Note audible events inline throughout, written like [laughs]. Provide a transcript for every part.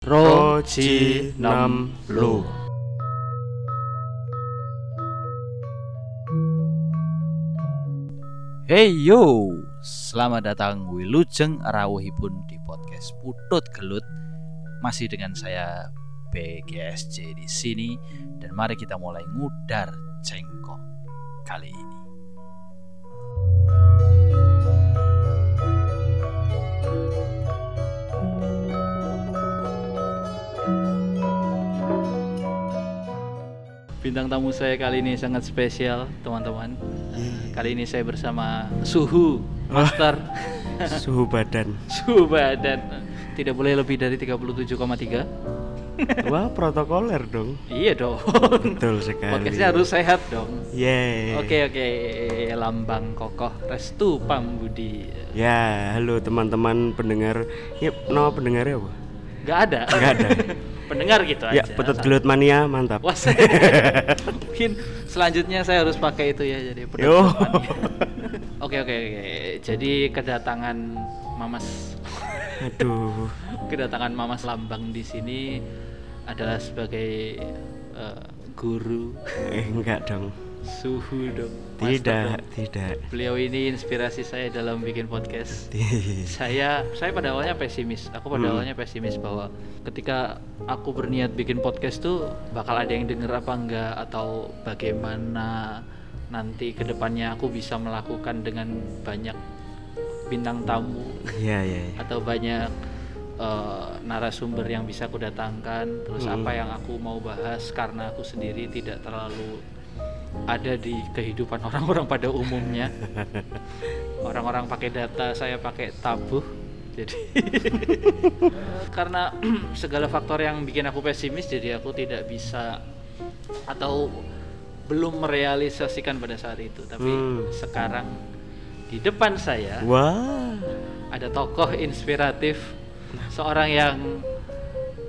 Roji Nam Lu. Hey yo, selamat datang Wilujeng Rawuhipun di podcast Putut Gelut. Masih dengan saya BGSJ di sini dan mari kita mulai ngudar cengkok kali ini. Bintang tamu saya kali ini sangat spesial, teman-teman. Eh, Kali ini saya bersama Suhu Master [laughs] Suhu badan. Suhu badan tidak boleh lebih dari 37,3. Wah, protokoler dong. Iya dong. Betul sekali. Podcastnya harus sehat dong. Yeay. Oke oke, lambang kokoh restu pambudi. Ya, halo teman-teman pendengar. Yep, nama pendengarnya apa? Gak ada. Nggak ada. [laughs] Pendengar gitu Ya, aja. Petut Gelut Mania, mantap. Wah, [laughs] mungkin selanjutnya saya harus pakai itu ya jadi Yo. [laughs] Oke oke oke. Jadi kedatangan Mamas Aduh. [laughs] kedatangan Mamas Lambang di sini adalah sebagai eh, guru Eh, enggak dong. suhu dong. Tidak, dong. tidak. Beliau ini inspirasi saya dalam bikin podcast. Saya saya pada awalnya pesimis. Aku pada Hmm. awalnya pesimis bahwa ketika aku berniat bikin podcast tuh bakal ada yang denger apa enggak atau bagaimana nanti ke depannya aku bisa melakukan dengan banyak bintang tamu Iya, iya. iya. atau banyak eh, narasumber yang bisa aku datangkan terus Hmm. apa yang aku mau bahas karena aku sendiri tidak terlalu ada di kehidupan [laughs] orang-orang pada umumnya orang-orang pakai data saya pakai tabuh jadi [laughs] karena [clears throat] segala faktor yang bikin aku pesimis jadi aku tidak bisa atau belum merealisasikan pada saat itu tapi Hmm. sekarang di depan saya Wah. ada tokoh inspiratif seorang yang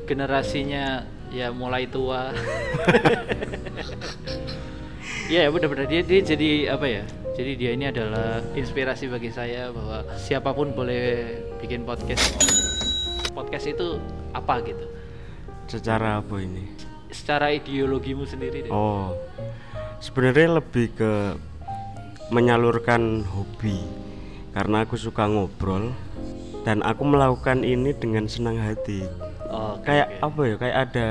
generasinya ya mulai tua [laughs] Iya benar-benar dia dia jadi apa ya jadi dia ini adalah inspirasi bagi saya bahwa siapa pun boleh bikin podcast podcast itu apa gitu Secara apa ini? secara ideologimu sendiri deh. Oh. Sebenarnya lebih ke menyalurkan hobi. Karena aku suka ngobrol dan aku melakukan ini dengan senang hati. Oke, kayak oke. apa ya? Kayak ada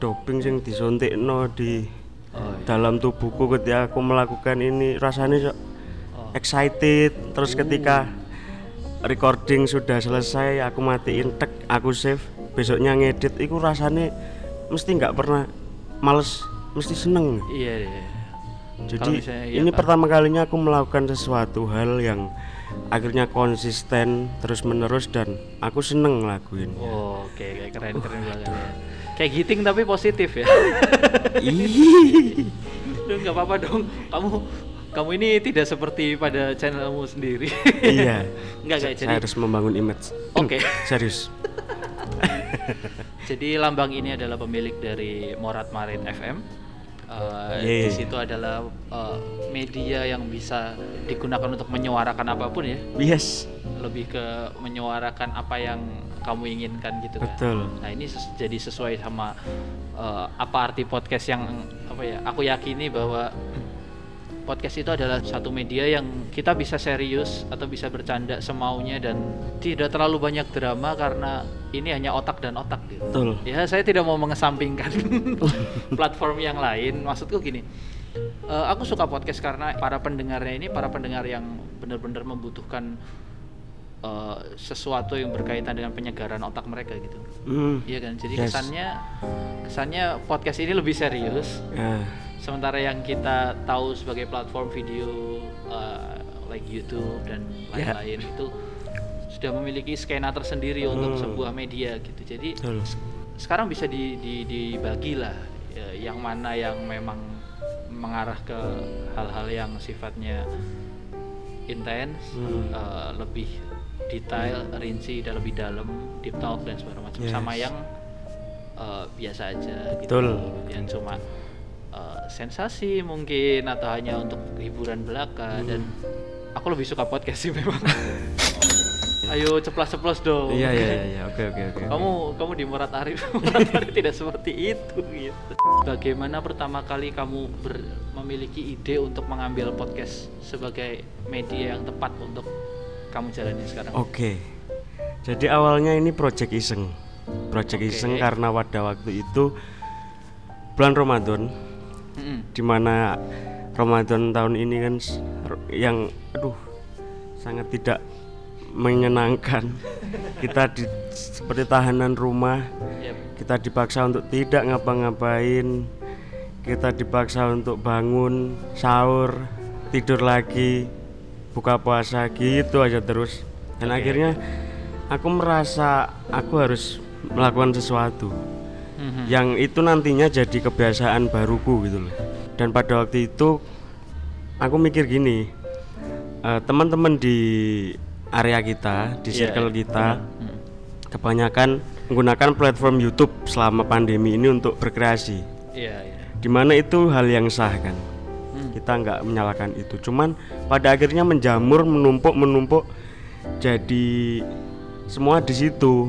doping yang disuntikno di Oh, iya. dalam tubuhku ketika aku melakukan ini rasanya so Oh. excited terus ketika recording sudah selesai aku matiin tek aku save besoknya ngedit itu rasanya mesti nggak pernah males mesti seneng Iya, iya. jadi misalnya iya, ini Pak. pertama kalinya aku melakukan sesuatu hal yang akhirnya konsisten terus menerus dan aku seneng ngelakuin Oh, oke, kayak keren keren banget ya. Kayak giting tapi positif ya. [laughs] Duh, nggak apa-apa dong. Kamu kamu ini tidak seperti pada channelmu sendiri. iya [laughs] Enggak saya jadi harus membangun image Oke. serius [laughs] jadi lambang ini adalah pemilik dari Morat Marit FM. Eh, Yeay. di situ adalah eh, media yang bisa digunakan untuk menyuarakan apa pun ya. yes Lebih ke menyuarakan apa yang kamu inginkan gitu kan. betul Nah ini ses- jadi sesuai sama eh, apa arti podcast yang apa ya? Aku yakini bahwa podcast itu adalah satu media yang kita bisa serius atau bisa bercanda semaunya dan tidak terlalu banyak drama karena ini hanya otak dan otak gitu. betul Ya saya tidak mau mengesampingkan [laughs] platform yang lain. Maksudku gini, eh, aku suka podcast karena para pendengarnya ini para pendengar yang benar-benar membutuhkan eh, sesuatu yang berkaitan dengan penyegaran otak mereka gitu. Iya kan. Jadi Yes. kesannya kesannya podcast ini lebih serius. Ya. Sementara yang kita tahu sebagai platform video uh, like YouTube dan lain-lain itu sudah memiliki skena tersendiri untuk Hmm. sebuah media gitu. Jadi betul sekarang bisa di, di- dibagi lah ya, yang mana yang memang mengarah ke hal-hal yang sifatnya intens, Hmm. uh, lebih detail, rinci dan lebih dalam, deep talk dan segala macam. Yes. Sama yang uh, biasa aja gitu, Betul. yang cuma uh, sensasi mungkin atau hanya untuk hiburan belaka dan aku lebih suka podcast sih [laughs] memang. Ayo ceplas-ceplos dong. iya iya iya iya. oke oke oke Kamu kamu di Murat Arif, [laughs] Murat Arif tidak seperti itu gitu. Bagaimana pertama kali kamu ber- memiliki ide untuk mengambil podcast sebagai media yang tepat untuk kamu jalani sekarang? Oke. Jadi awalnya ini project iseng. Project Oke. iseng karena pada waktu itu bulan Ramadan Mm-mm. di mana Ramadan tahun ini kan yang aduh sangat tidak menyenangkan. [laughs] Kita di, seperti tahanan rumah, Yap. kita dipaksa untuk tidak ngapa-ngapain. Kita dipaksa untuk bangun, sahur, tidur lagi, buka puasa gitu aja terus. Dan Oke. akhirnya aku merasa aku harus melakukan sesuatu Mhm. yang itu nantinya jadi kebiasaan baruku gitu loh. Dan pada waktu itu aku mikir gini, eh, teman-teman di area kita, di Iya, circle kita, Mm. kebanyakan menggunakan platform YouTube selama pandemi ini untuk berkreasi. Iya, iya. Di mana itu hal yang sah kan. Kita nggak menyalahkan itu. Cuman pada akhirnya menjamur, menumpuk, menumpuk, jadi semua di situ.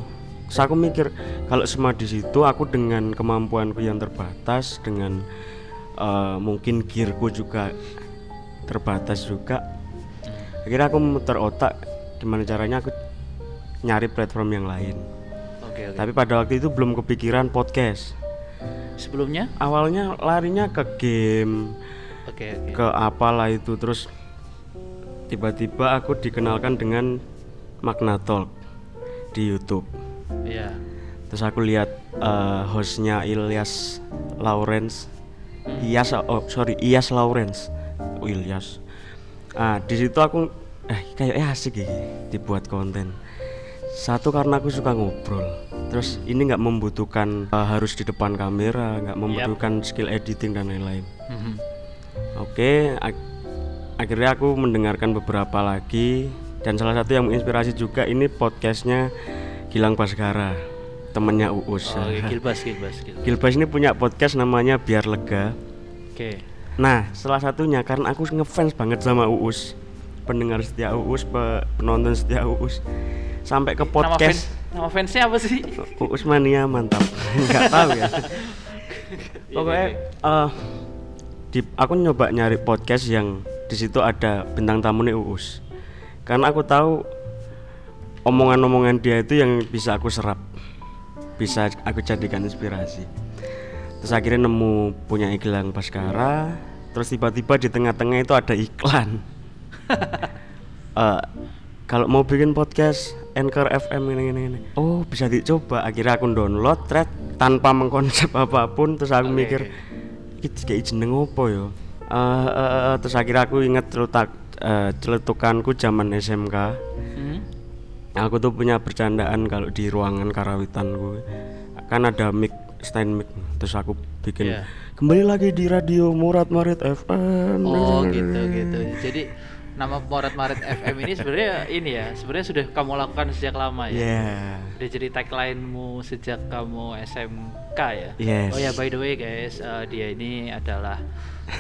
Terus aku mikir kalau semua di situ, aku dengan kemampuanku yang terbatas, dengan eh, mungkin gearku juga terbatas juga. Akhirnya aku memutar otak gimana caranya aku nyari platform yang lain. Oke, oke. Tapi pada waktu itu belum kepikiran podcast. Sebelumnya? Awalnya larinya ke game, Oke, oke. ke apalah itu terus tiba-tiba aku dikenalkan dengan Magna Talk di YouTube. Iya. Terus aku lihat eh, hostnya Ilyas Lawrence, Iyas oh sorry Iyas Lawrence, oh, Ilyas. Ah di situ aku eh kayaknya asik ini dibuat konten. Satu karena aku suka ngobrol. Terus ini nggak membutuhkan eh, harus di depan kamera, nggak membutuhkan skill editing dan lain-lain. Mhm. Oke, ak- akhirnya aku mendengarkan beberapa lagi dan salah satu yang menginspirasi juga ini podcastnya Gilang Baskara, temennya Uus. Oh, oke, Gilbas, Gilbas, Gilbas. Gilbas ini punya podcast namanya Biar Lega. Oke. Nah, salah satunya karena aku ngefans banget sama Uus, pendengar setia Uus, pe- penonton setia Uus, sampai ke Nama, podcast fans, nama fansnya apa sih? Uus mania mantap, [laughs] nggak tahu ya. [laughs] Pokoknya eh, di, aku nyoba nyari podcast yang di situ ada bintang tamunya Uus, karena aku tahu omongan-omongan dia itu yang bisa aku serap, bisa aku jadikan inspirasi. Terus akhirnya nemu punya iklan Baskara, terus tiba-tiba di tengah-tengah itu ada iklan. [laughs] Eh, kalau mau bikin podcast Anchor FM ini ini ini. Oh, bisa dicoba. Akhirnya aku download thread tanpa mengkonsep [laughs] apa pun terus aku Oke, mikir iki kayak jeneng opo yo. Eh, eh, eh, terus akhirnya aku inget celutak eh, celetukanku zaman SMK. Hmm? Aku tuh punya bercandaan kalau di ruangan karawitan gue kan ada mic stand mic terus aku bikin Iya. kembali lagi di radio Murad Marit FM. Oh gitu gitu. Jadi nama Morat Marit FM ini sebenarnya ini ya, sebenarnya sudah kamu lakukan sejak lama ya. Iya. Udah jadi tagline-mu sejak kamu SMK ya. Yes. Oh ya by the way guys, eh, dia ini adalah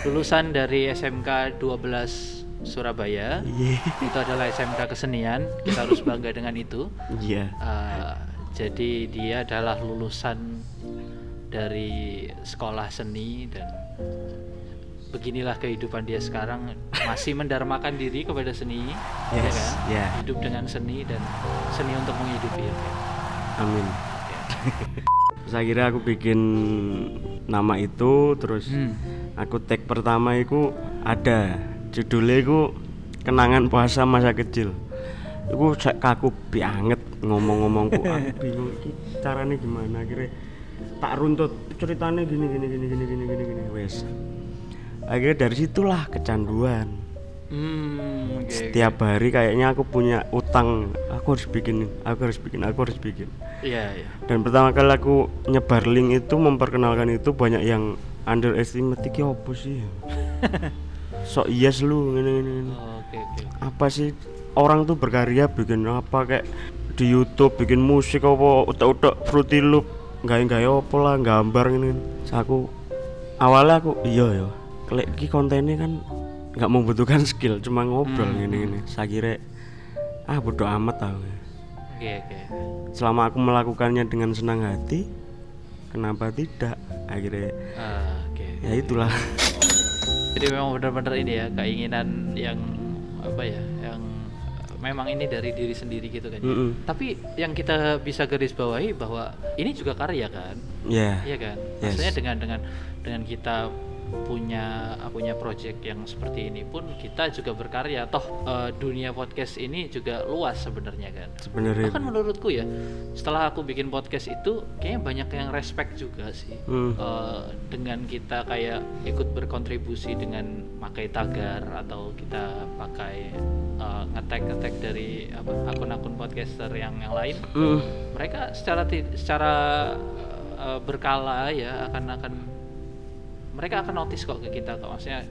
lulusan dari SMK 12 Surabaya. Iya. Itu adalah SMK kesenian. Kita harus bangga dengan itu. Iya. Eh, jadi dia adalah lulusan dari sekolah seni dan beginilah kehidupan dia sekarang masih mendarmakan diri kepada seni ya Yes, kan yeah. hidup dengan seni dan seni untuk menghidupi oke. Amin. Terus akhirnya aku bikin nama itu terus Hmm. aku tag pertama itu ada judulnya itu kenangan puasa masa kecil. Cek kaku banget ngomong-ngomongku aku [laughs] bingung caranya gimana akhirnya tak runtut ceritanya gini gini gini gini gini gini gini wes akhirnya dari situlah kecanduan Hmm, oke. setiap hari kayaknya aku punya utang aku harus bikin aku harus bikin aku harus bikin Iya, iya. dan pertama kali aku nyebar link itu memperkenalkan itu banyak yang underestimate iki apa sih [laughs] sok yes lu gini, gini. Oh, Oke, oke. apa sih orang tuh berkarya bikin apa kayak di YouTube bikin musik apa utak-utak Fruity Loop nggak nggak apa lah gambar ini aku awalnya aku iya ya klek ki kontennya kan nggak membutuhkan skill cuma ngobrol Hmm. gini gini saya kira ah bodo amat tau Oke oke. selama aku melakukannya dengan senang hati kenapa tidak akhirnya Ah, Oke. ya itulah Jadi memang benar-benar ini ya keinginan yang apa ya yang memang ini dari diri sendiri gitu kan. ya. Mm-mm. Tapi yang kita bisa garis bawahi bahwa ini juga karya kan, ya iya kan? Yes. Maksudnya dengan dengan dengan kita punya punya project yang seperti ini pun kita juga berkarya. Toh eh, dunia podcast ini juga luas sebenarnya kan. sebenarnya Bahkan menurutku ya, setelah aku bikin podcast itu, kayaknya banyak yang respect juga sih. Hmm. Eh, dengan kita kayak ikut berkontribusi dengan pakai tagar atau kita pakai eh, ngetek ngetek dari apa, akun-akun podcaster yang yang lain, Mm. mereka secara secara berkala ya akan akan mereka akan notice kok ke kita kok maksudnya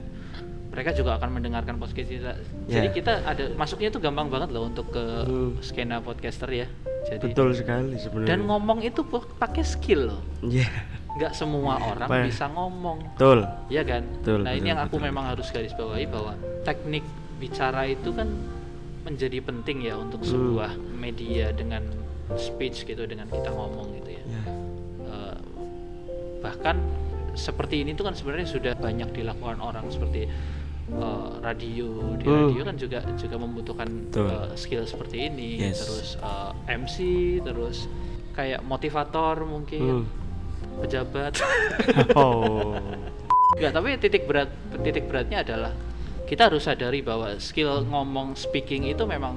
mereka juga akan mendengarkan podcast kita. Jadi Ya. kita ada masuknya itu gampang banget loh untuk ke Hmm. skena podcaster ya. Jadi betul sekali sebenarnya dan ngomong itu pakai skill loh. ya Nggak semua orang Apa ya? bisa ngomong. betul Iya kan? Betul, nah, ini betul, yang aku betul. memang harus garis bawahi bahwa teknik bicara itu kan menjadi penting ya untuk sebuah media dengan speech gitu dengan kita ngomong gitu ya. ya Eh, bahkan seperti ini tuh kan sebenarnya sudah banyak dilakukan orang seperti eh, radio di Hmm. radio kan juga juga membutuhkan Betul. eh, skill seperti ini Yes. terus eh, MC terus kayak motivator mungkin Hmm. pejabat [laughs] oh Enggak, tapi titik berat titik beratnya adalah kita harus sadari bahwa skill ngomong speaking itu memang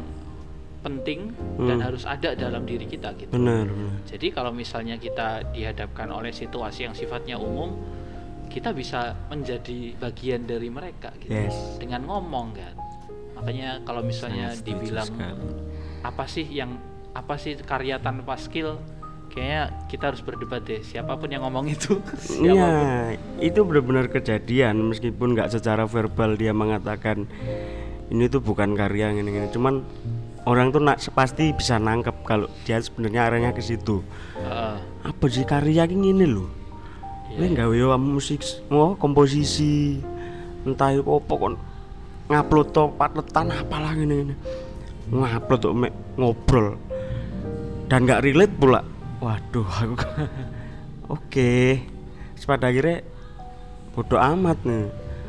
penting dan Hmm. harus ada dalam diri kita gitu. benar benar Jadi kalau misalnya kita dihadapkan oleh situasi yang sifatnya umum, kita bisa menjadi bagian dari mereka gitu. yes Dengan ngomong kan. Makanya kalau misalnya Sangat dibilang apa sih yang apa sih karya tanpa skill? Kayaknya kita harus berdebat deh siapa pun yang ngomong itu. [laughs] Iya, itu benar-benar kejadian meskipun nggak secara verbal dia mengatakan ini tuh bukan karya ini gini Cuman orang tuh nak pasti bisa nangkep kalau dia sebenarnya arahnya ke situ. Heeh. Apa sih karya ini ini loh? Iya, Ini gawe musik, oh komposisi, entah itu apa kon ngupload to patetan apalah gini gini ngupload tuh mek ngobrol dan nggak relate pula waduh aku [laughs] oke Terus pada akhirnya bodoh amat nih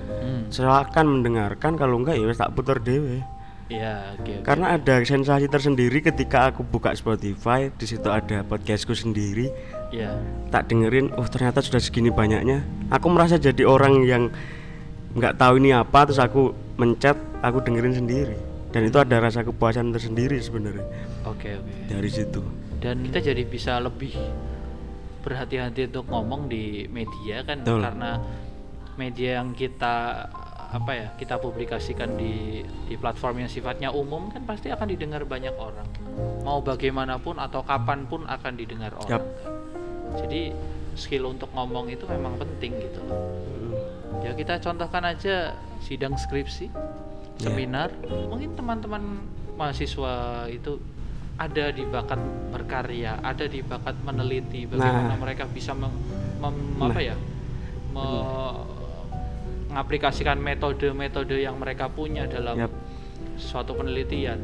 Hmm. silakan mendengarkan kalau enggak ya tak putar dewe Iya, oke. oke. karena ada sensasi tersendiri ketika aku buka Spotify di situ ada podcastku sendiri Iya. tak dengerin oh ternyata sudah segini banyaknya aku merasa jadi orang yang nggak tahu ini apa terus aku mencet aku dengerin sendiri dan itu ada rasa kepuasan tersendiri sebenarnya Oke, oke. dari situ Dan kita jadi bisa lebih berhati-hati untuk ngomong di media kan Betul. karena media yang kita apa ya kita publikasikan di di platform yang sifatnya umum kan pasti akan didengar banyak orang mau bagaimanapun atau kapan pun akan didengar orang Yap. kan. jadi skill untuk ngomong itu memang penting gitu loh ya kita contohkan aja sidang skripsi Ya. seminar mungkin teman-teman mahasiswa itu ada di bakat berkarya ada di bakat meneliti bagaimana Nah. mereka bisa mem, mem- Nah. apa ya me- mengaplikasikan metode-metode yang mereka punya dalam Yap. suatu penelitian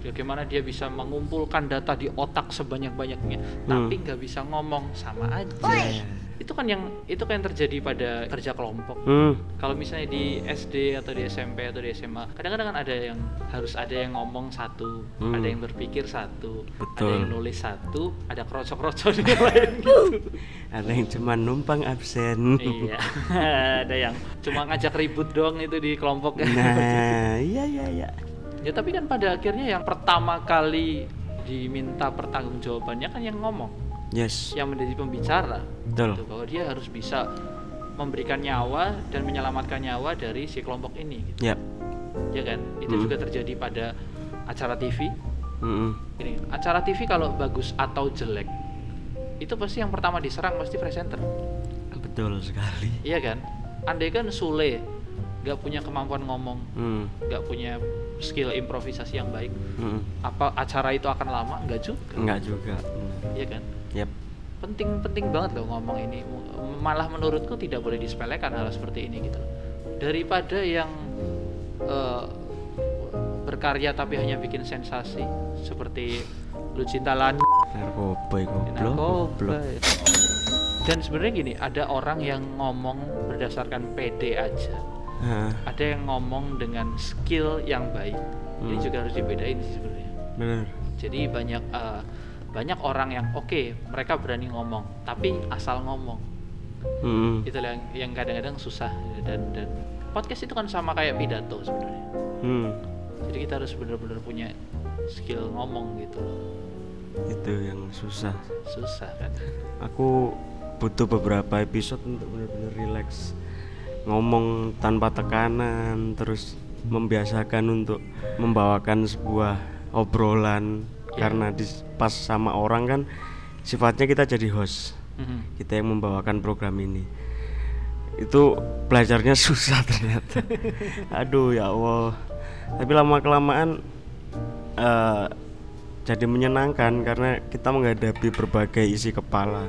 bagaimana dia bisa mengumpulkan data di otak sebanyak-banyaknya Hmm. tapi nggak bisa ngomong sama aja itu kan yang itu kan yang terjadi pada kerja kelompok. Hmm, kalau misalnya di SD atau di SMP atau di SMA kadang-kadang kan ada yang harus ada yang ngomong satu Hmm. ada yang berpikir satu ada Betul. yang nulis satu ada krocok-krocok [laughs] yang lain gitu. Ada yang cuma numpang absen. Iya [laughs] ada yang cuma ngajak ribut doang itu di kelompok. Nah iya iya iya. Ya tapi kan pada akhirnya yang pertama kali diminta pertanggungjawabannya kan yang ngomong yes yang menjadi pembicara Betul. gitu, bahwa dia harus bisa memberikan nyawa dan menyelamatkan nyawa dari si kelompok ini gitu. ya ya kan itu Hmm. juga terjadi pada acara TV Mm-mm. ini acara TV kalau bagus atau jelek itu pasti yang pertama diserang pasti presenter betul sekali iya kan andai kan Sule nggak punya kemampuan ngomong hmm. nggak punya skill improvisasi yang baik Mm-mm. apa acara itu akan lama nggak juga enggak juga iya kan yep penting penting banget loh ngomong ini. Malah menurutku tidak boleh disepelekan hal seperti ini gitu. Loh. daripada yang eh, berkarya tapi hanya bikin sensasi seperti Lucinta Lani narkoba narkoba dan sebenarnya gini ada orang yang ngomong berdasarkan PD aja. Hah, ada yang ngomong dengan skill yang baik. Ini Hmm. juga harus dibedain sih sebenarnya. Jadi banyak eh, banyak orang yang oke mereka berani ngomong tapi asal ngomong. Mm-mm. itu yang yang kadang-kadang susah. Dan dan podcast itu kan sama kayak pidato sebenarnya. Hmm, jadi kita harus benar-benar punya skill ngomong gitu loh. Itu yang susah. Susah kan? Aku butuh beberapa episode untuk benar-benar relax ngomong tanpa tekanan terus membiasakan untuk membawakan sebuah obrolan Ya. karena di pas sama orang kan sifatnya kita jadi host Mhm. kita yang membawakan program ini itu belajarnya [laughs] susah ternyata [laughs] aduh ya Allah tapi lama kelamaan eh, jadi menyenangkan karena kita menghadapi berbagai isi kepala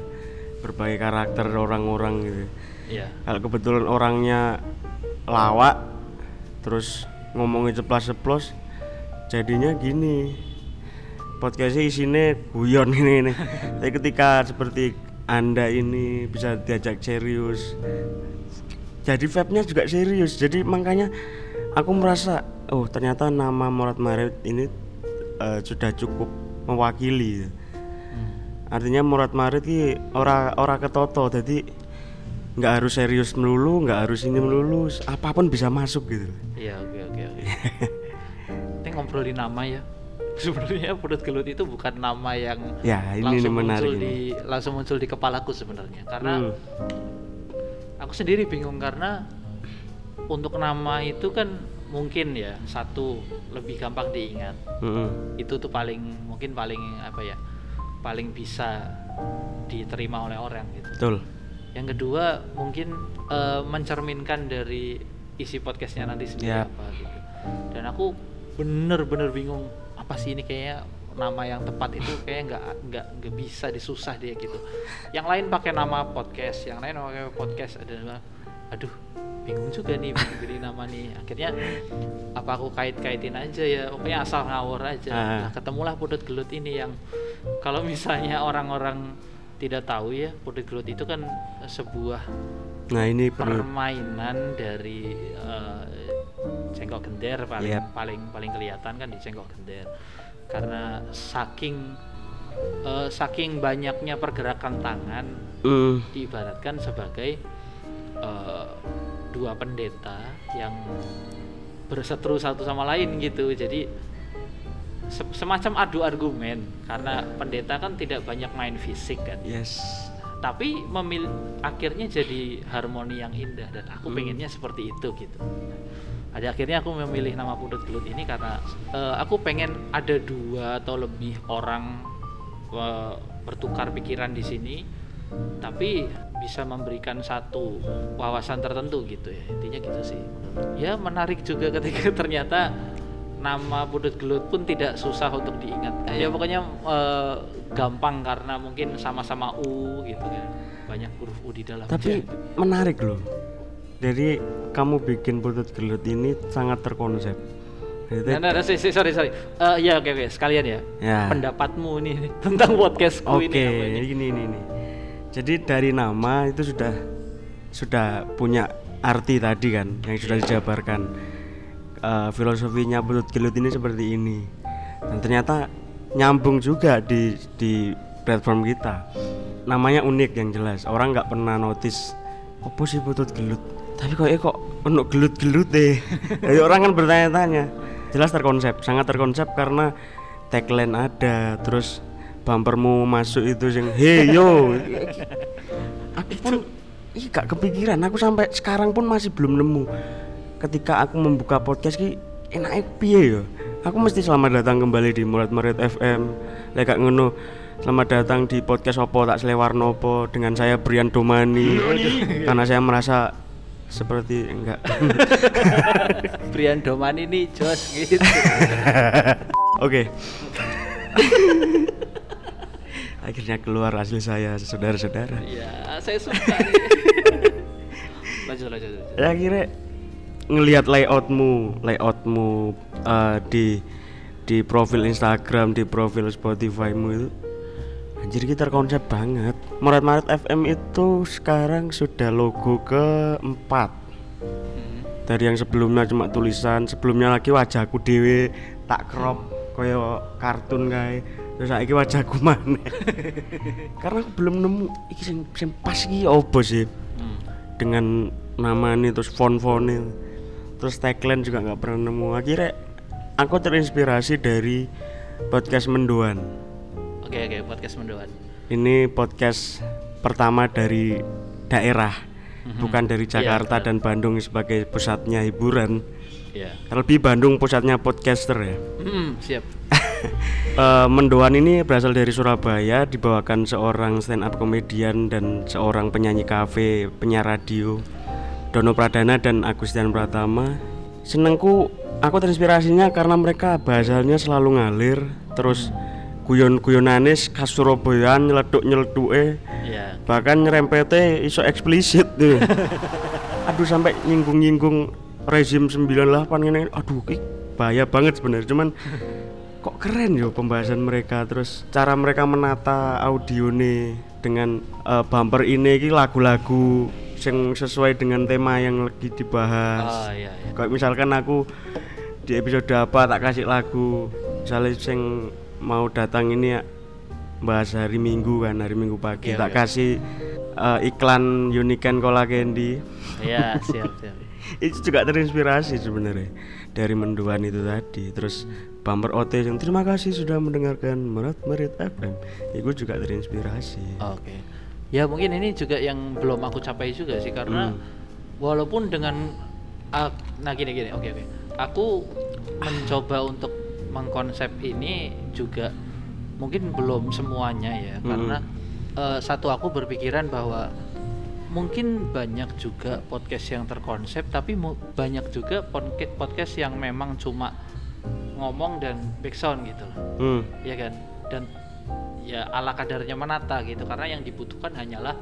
berbagai karakter orang-orang gitu Iya. kalau kebetulan orangnya lawak terus ngomongin ceplas-ceplos jadinya gini podcastnya isinya guyon ini ini tapi ketika seperti anda ini bisa diajak serius jadi vibe-nya juga serius jadi makanya aku merasa oh ternyata nama Murad Marit ini eh, sudah cukup mewakili Hmm. artinya Murad Marit ki ora ora ketoto jadi nggak harus serius melulu nggak harus ini melulu apa pun bisa masuk gitu Iya, oke oke oke. Kita ngobrolin nama ya. Sebenarnya Pudut Gelut itu bukan nama yang ya ini langsung menarik muncul ini. di langsung muncul di kepalaku sebenarnya. Karena Hmm. aku sendiri bingung karena untuk nama itu kan mungkin ya satu lebih gampang diingat. Mm-mm. Itu tuh paling mungkin paling apa ya? Paling bisa diterima oleh orang gitu. betul Yang kedua mungkin eh, mencerminkan dari isi podcastnya nanti sendiri Ya. apa gitu. Dan aku bener-bener bingung apa sih ini kayaknya nama yang tepat itu kayak nggak nggak nggak bisa disusah dia gitu. Yang lain pakai nama podcast, yang lain pakai podcast ada aduh bingung juga nih pilih nama nih. Akhirnya apa aku kait-kaitin aja ya, pokoknya asal ngawur aja. Ah. Nah, ketemulah pudut gelut ini yang kalau misalnya orang-orang tidak tahu ya, pudut gelut itu kan sebuah nah ini perlu permainan dari eh, cengkok gender paling Yap. paling paling kelihatan kan di cengkok gender. Karena saking eh, saking banyaknya pergerakan tangan Mm, diibaratkan sebagai eh, dua pendeta yang berseteru satu sama lain gitu. Jadi se- semacam adu argumen karena pendeta kan tidak banyak main fisik kan. Yes. Tapi memil akhirnya jadi harmoni yang indah dan aku Hmm. pengennya seperti itu gitu ada akhirnya aku memilih nama Pudut Gelut ini karena eh, aku pengen ada dua atau lebih orang eh, bertukar pikiran di sini tapi bisa memberikan satu wawasan tertentu gitu ya. Intinya gitu sih. Ya menarik juga ketika [laughs] ternyata nama Pudut Gelut pun tidak susah untuk diingat. Ya pokoknya eh, gampang karena mungkin sama-sama U gitu kan. Banyak huruf U di dalamnya tapi menarik loh jadi kamu bikin putut gelut ini sangat terkonsep. Nah, nah, nah, sorry sorry. Eh, ya oke oke sekalian ya. Ya. Pendapatmu nih [laughs] tentang podcastku oke ini apa ini? ini ini ini. Jadi dari nama itu sudah sudah punya arti tadi kan yang sudah dijabarkan. Eh, filosofinya putut gelut ini seperti ini. Dan ternyata nyambung juga di di platform kita. Namanya unik yang jelas. Orang nggak pernah notice apa sih putut gelut tapi kok kok penuh gelut-gelut deh [laughs] jadi orang kan bertanya-tanya. Jelas terkonsep sangat terkonsep karena tagline ada terus bumpermu masuk itu yang hey yo. Aku pun ih gak kepikiran. Aku sampai sekarang pun masih belum nemu. Ketika aku membuka podcast ki enaknya piye yo aku mesti selamat datang kembali di Murat Murat FM lek gak ngono selamat datang di podcast Opo tak selewar nopo dengan saya Brian Domani. Karena saya merasa seperti enggak [laughs] Brian Doman ini jos gitu [laughs] oke [laughs] akhirnya keluar hasil saya saudara-saudara ya saya suka nih. lanjut lanjut, lanjut. ya akhirnya ngelihat layoutmu layoutmu eh, di di profil Instagram di profil Spotify-mu itu anjir kita terkonsep banget. Maret-Maret FM itu sekarang sudah logo keempat. Hmm. dari yang sebelumnya cuma tulisan sebelumnya lagi wajahku dewe tak crop koyo kartun kayak terus lagi wajahku mana [laughs] karena aku belum nemu. Iki sing, sing pas iki opo sih? Hmm. dengan nama ini terus font-fontnya. Terus tagline juga nggak pernah nemu. Akhirnya aku terinspirasi dari podcast mendoan Oke oke podcast mendoan. ini podcast pertama dari daerah Mhm. bukan dari Iya, Jakarta benar. dan Bandung sebagai pusatnya hiburan Ya. terlebih Bandung pusatnya podcaster ya Hmm, siap. [laughs] Eh, mendoan ini berasal dari Surabaya dibawakan seorang stand up komedian dan seorang penyanyi kafe penyiar radio Dono Pradana dan Agustian Pratama senengku aku terinspirasinya karena mereka bahasanya selalu ngalir terus guyon-guyonane khas Surabayaan nyeleduk-nyeleduke Ya. bahkan nyerempete iso eksplisit tuh [laughs] aduh sampai nyinggung-nyinggung rezim 98 ini aduh ki bahaya banget sebenarnya. Cuman [laughs] kok keren yo pembahasan mereka. Terus cara mereka menata audio nih dengan eh, bumper ini ki lagu-lagu yang sesuai dengan tema yang lagi dibahas. Oh iya iya. kayak misalkan aku di episode apa tak kasih lagu misalnya yang mau datang ini ya bahas hari minggu kan hari minggu pagi Iya, tak iya. kasih eh, iklan Unicorn Cola Candy Iya, [laughs] siap siap. itu juga terinspirasi sebenarnya dari menduan itu tadi terus bumper OT yang terima kasih sudah mendengarkan Merit Merit FM itu juga terinspirasi Oke. Ya mungkin ini juga yang belum aku capai juga sih karena walaupun dengan ah, nah gini gini oke oke. Aku mencoba untuk mengkonsep ini juga mungkin belum semuanya ya Hmm. karena eh, satu aku berpikiran bahwa mungkin banyak juga podcast yang terkonsep tapi banyak juga podca- podcast yang memang cuma ngomong dan backsound gitu loh. Hmm, ya kan? Dan ya ala kadarnya menata gitu karena yang dibutuhkan hanyalah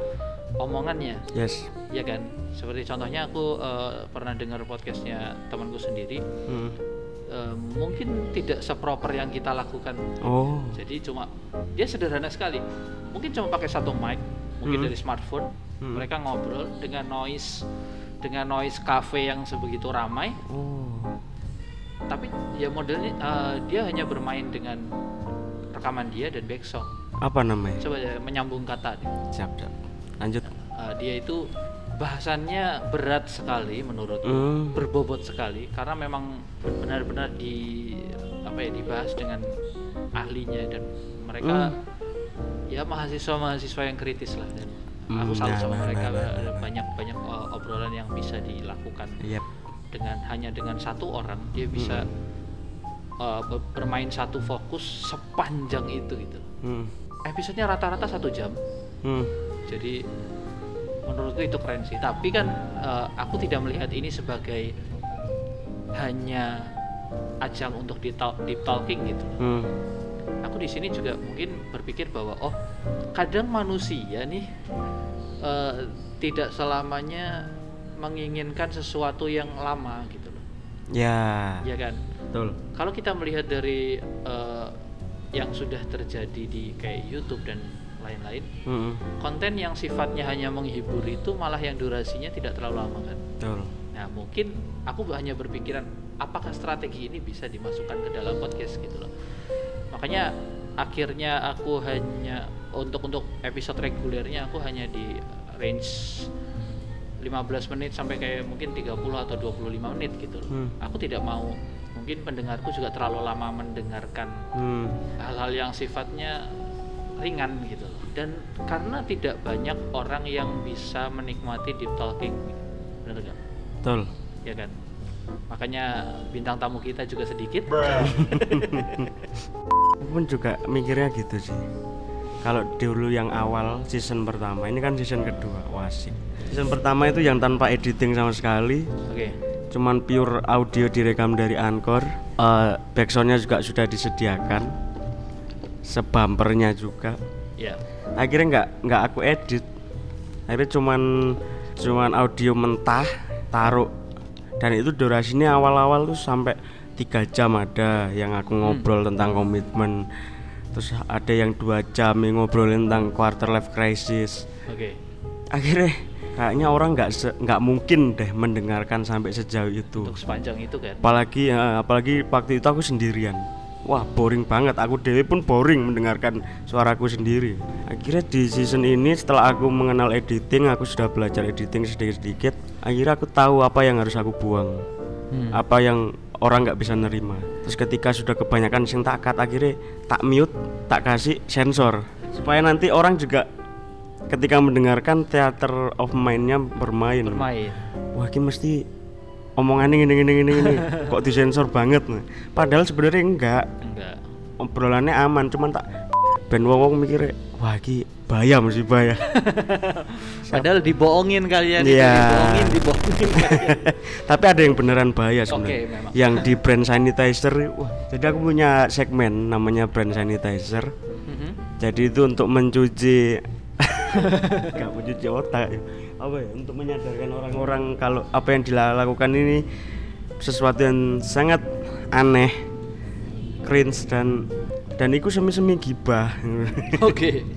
omongannya. Yes. Ya kan? Seperti contohnya aku eh, pernah dengar podcastnya temanku sendiri. Hmm. Eh, mungkin tidak seproper yang kita lakukan. Oh. Jadi cuma dia sederhana sekali. Mungkin cuma pakai satu mic mungkin Hmm. dari smartphone. Hmm. mereka ngobrol dengan noise dengan noise cafe yang sebegitu ramai. Oh. Tapi ya modelnya eh, dia hanya bermain dengan rekaman dia dan backsound. Apa namanya? Coba ya, menyambung kata siap siap. Lanjut. Eh, dia itu bahasannya berat sekali menurut hmm. berbobot sekali karena memang benar-benar di apa ya dibahas dengan ahlinya dan mereka ya mahasiswa-mahasiswa yang kritis lah dan aku Hmm, salut nah, sama nah, mereka nah, nah, ada nah. banyak-banyak uh, obrolan yang bisa dilakukan Yep. dengan hanya dengan satu orang dia bisa uh, be- bermain satu fokus sepanjang itu gitu Hmm. episodenya rata-rata satu jam Hmm. jadi menurutku itu keren sih. Tapi kan eh, aku tidak melihat ini sebagai hanya ajang untuk talk- deep talking gitu. Hmm. aku di sini juga mungkin berpikir bahwa oh kadang manusia nih eh, tidak selamanya menginginkan sesuatu yang lama gitu loh. Ya, ya kan? Betul. kalau kita melihat dari eh, yang sudah terjadi di kayak YouTube dan lain-lain Hmm. konten yang sifatnya hanya menghibur itu malah yang durasinya tidak terlalu lama kan. Betul. Nah mungkin aku hanya berpikiran apakah strategi ini bisa dimasukkan ke dalam podcast gitu loh. Makanya akhirnya aku hanya untuk untuk episode regulernya aku hanya di range 15 menit sampai kayak mungkin 30 atau 25 menit gitu loh. Hmm. Aku tidak mau mungkin pendengarku juga terlalu lama mendengarkan Hmm. hal-hal yang sifatnya ringan gitu loh. dan karena tidak banyak orang yang bisa menikmati deep talking benar gak? Betul. ya kan makanya bintang tamu kita juga sedikit [laughs] Aku pun juga mikirnya gitu sih. Kalau dulu yang awal season pertama, ini kan season kedua, wasik. Season pertama itu yang tanpa editing sama sekali, oke cuman pure audio direkam dari Anchor. Eh backsoundnya juga sudah disediakan, sebumpernya juga. ya Akhirnya nggak nggak aku edit, akhirnya cuman cuman audio mentah taruh. Dan itu durasinya awal-awal tuh sampai tiga jam ada yang aku ngobrol tentang komitmen. Terus ada yang dua jam yang ngobrolin tentang quarter life crisis. Oke. akhirnya kayaknya orang nggak nggak mungkin deh mendengarkan sampai sejauh itu. Untuk sepanjang itu kan. apalagi ya, apalagi waktu itu aku sendirian wah boring banget. Aku dewi pun boring mendengarkan suaraku sendiri. Akhirnya di season ini setelah aku mengenal editing aku sudah belajar editing sedikit-sedikit akhirnya aku tahu apa yang harus aku buang. Hmm. apa yang orang nggak bisa nerima. Terus ketika sudah kebanyakan sing tak cut akhirnya tak mute tak kasih sensor. Supaya nanti orang juga ketika mendengarkan theater of mind-nya bermain. Bermain. wah ini mesti omongannya gini gini gini gini kok disensor banget nih padahal sebenarnya enggak Enggak. obrolannya aman cuman tak ben wong wong mikirnya wah ini bahaya mesti bahaya [laughs] Padahal dibohongin kalian. Iya. Dibohongin, dibohongin. [laughs] kalian. tapi ada yang beneran bahaya sebenarnya memang. yang di brand sanitizer wah jadi aku punya segmen namanya brand sanitizer Mhm. jadi itu untuk mencuci [laughs] nggak mencuci otak ya. Apa ya untuk menyadarkan orang-orang kalau apa yang dilakukan ini sesuatu yang sangat aneh cringe dan dan itu semi-semi gibah [laughs] Oke.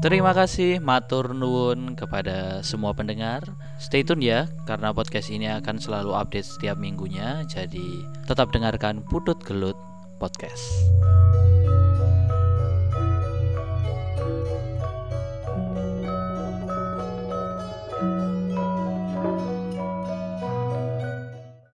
Terima kasih matur nuwun kepada semua pendengar. Stay tune ya karena podcast ini akan selalu update setiap minggunya. Jadi tetap dengarkan Putut Gelut Podcast.